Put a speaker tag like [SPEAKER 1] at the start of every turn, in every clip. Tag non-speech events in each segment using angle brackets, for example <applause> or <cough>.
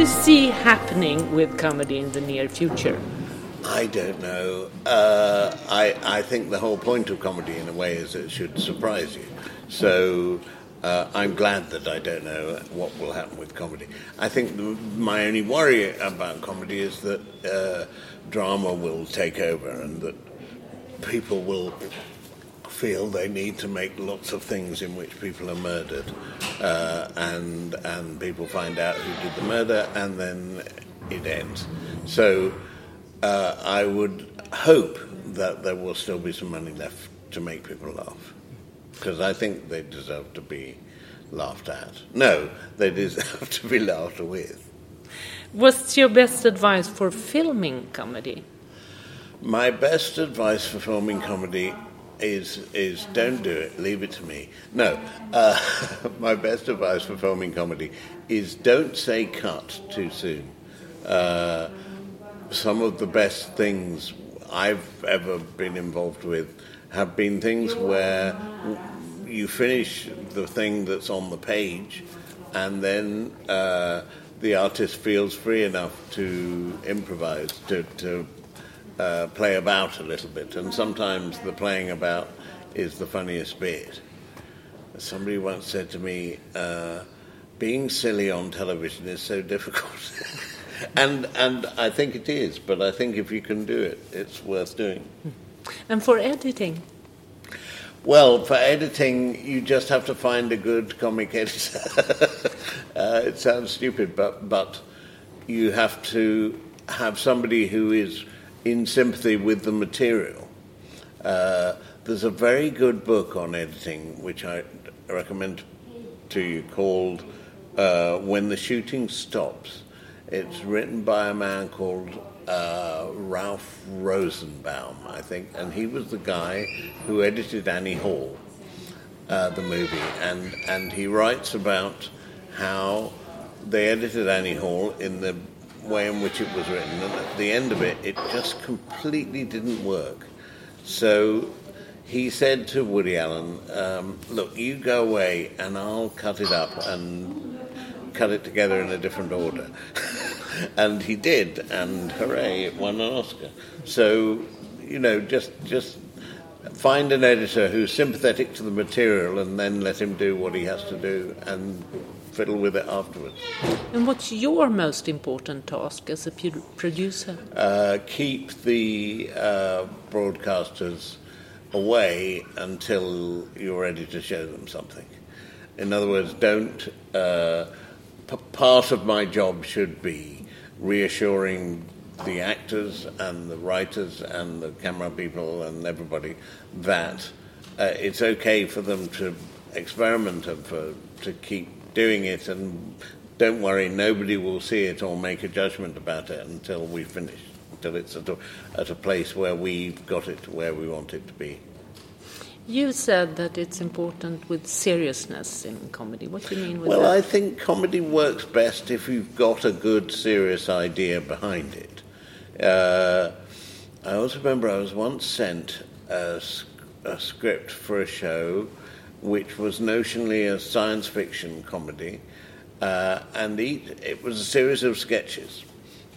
[SPEAKER 1] you see happening with comedy in the near future?
[SPEAKER 2] I don't know. Uh, I, I think the whole point of comedy, in a way, is it should surprise you. So uh, I'm glad that I don't know what will happen with comedy. I think the, my only worry about comedy is that uh, drama will take over and that people will feel they need to make lots of things in which people are murdered, uh, and and people find out who did the murder, and then it ends. So uh, I would hope that there will still be some money left to make people laugh, because I think they deserve to be laughed at. No, they <laughs> deserve to be laughed with.
[SPEAKER 1] What's your best advice for filming comedy?
[SPEAKER 2] My best advice for filming comedy is is don't do it. Leave it to me. No, uh, <laughs> my best advice for filming comedy is don't say cut too soon. Uh, some of the best things I've ever been involved with have been things where you finish the thing that's on the page, and then uh, the artist feels free enough to improvise to. to uh, play about a little bit, and sometimes the playing about is the funniest bit. Somebody once said to me, uh, "Being silly on television is so difficult," <laughs> and and I think it is. But I think if you can do it, it's worth doing.
[SPEAKER 1] And for editing,
[SPEAKER 2] Well, for editing, you just have to find a good comic <laughs> editor. uh, it sounds stupid, but but you have to have somebody who is in sympathy with the material. Uh, there's a very good book on editing, which I recommend to you, called uh, "When the Shooting Stops." It's written by a man called uh, Ralph Rosenbaum, I think, and he was the guy who edited Annie Hall, uh, the movie, and and he writes about how they edited Annie Hall in the way in which it was written, and at the end of it, it just completely didn't work. So he said to Woody Allen, um, "Look, you go away, and I'll cut it up and cut it together in a different order." <laughs> and he did, and hooray, it won an Oscar. So, you know, just just find an editor who's sympathetic to the material, and then let him do what he has to do, and fiddle with it afterwards.
[SPEAKER 1] and what's your most important task as a producer?
[SPEAKER 2] Uh, keep the uh, broadcasters away until you're ready to show them something. In other words, don't. Uh, p- part of my job should be reassuring the actors and the writers and the camera people and everybody that uh, it's okay for them to experiment and for to keep doing it and don't worry nobody will see it or make a judgment about it until we finish until it's at a, at a place where we've got it to where we want it to be
[SPEAKER 1] You said that it's important with seriousness in comedy. What do you mean with
[SPEAKER 2] well
[SPEAKER 1] that?
[SPEAKER 2] I think comedy works best if you've got a good serious idea behind it uh, I also remember I was once sent a script for a show which was notionally a science fiction comedy, uh, and each, it was a series of sketches.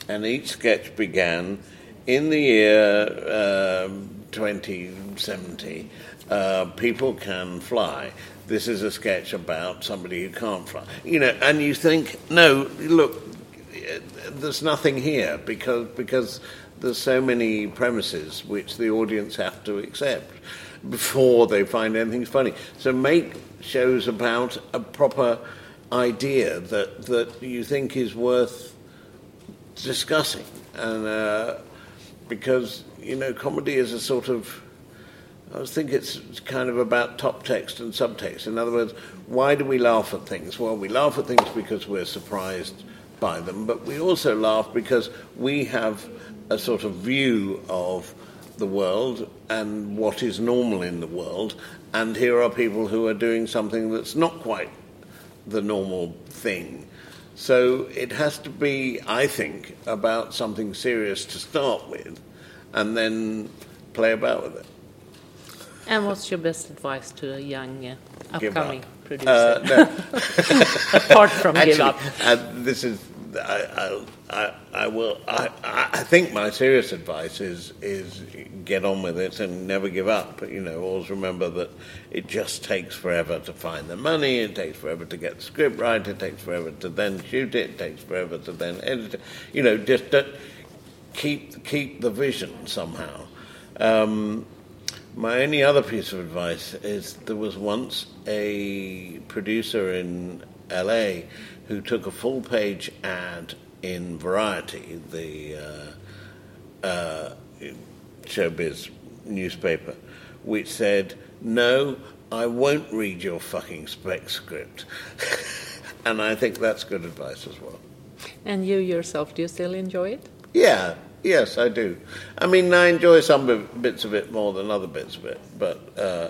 [SPEAKER 2] And each sketch began in the year um, 2070, uh, people can fly. This is a sketch about somebody who can't fly. You know, and you think, no, look, uh, there's nothing here because because there's so many premises which the audience have to accept before they find anything funny. So make shows about a proper idea that that you think is worth discussing, and uh, because you know comedy is a sort of I think it's kind of about top text and subtext. In other words, why do we laugh at things? Well, we laugh at things because we're surprised by them, but we also laugh because we have a sort of view of the world and what is normal in the world, and here are people who are doing something that's not quite the normal thing. So it has to be, I think, about something serious to start with, and then play about with it.
[SPEAKER 1] And what's your best advice to a young uh, upcoming producer?
[SPEAKER 2] Uh, no. <laughs>
[SPEAKER 1] Apart from <laughs> give
[SPEAKER 2] Actually,
[SPEAKER 1] up.
[SPEAKER 2] uh, this is I, I, I will. I, I think my serious advice is is get on with it and never give up. You know, always remember that it just takes forever to find the money. It takes forever to get the script right. It takes forever to then shoot it. It takes forever to then edit it. You know, just keep keep the vision somehow. Um, my only other piece of advice is there was once a producer in LA who took a full page ad in Variety, the uh, uh, showbiz newspaper, which said, No, I won't read your fucking spec script. <laughs> and I think that's good advice as well.
[SPEAKER 1] And you yourself, do you still enjoy it?
[SPEAKER 2] Yeah, yes, I do. I mean, I enjoy some bits of it more than other bits of it, but. Uh,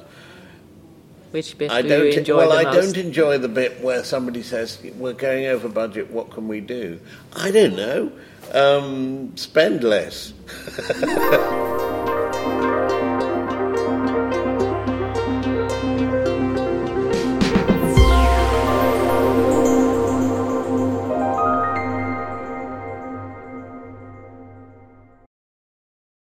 [SPEAKER 1] which bit
[SPEAKER 2] I
[SPEAKER 1] do
[SPEAKER 2] don't,
[SPEAKER 1] you enjoy
[SPEAKER 2] well, I
[SPEAKER 1] most?
[SPEAKER 2] don't enjoy the bit where somebody says, "We're going over budget. What can we do?" I don't know. Um, spend less. <laughs>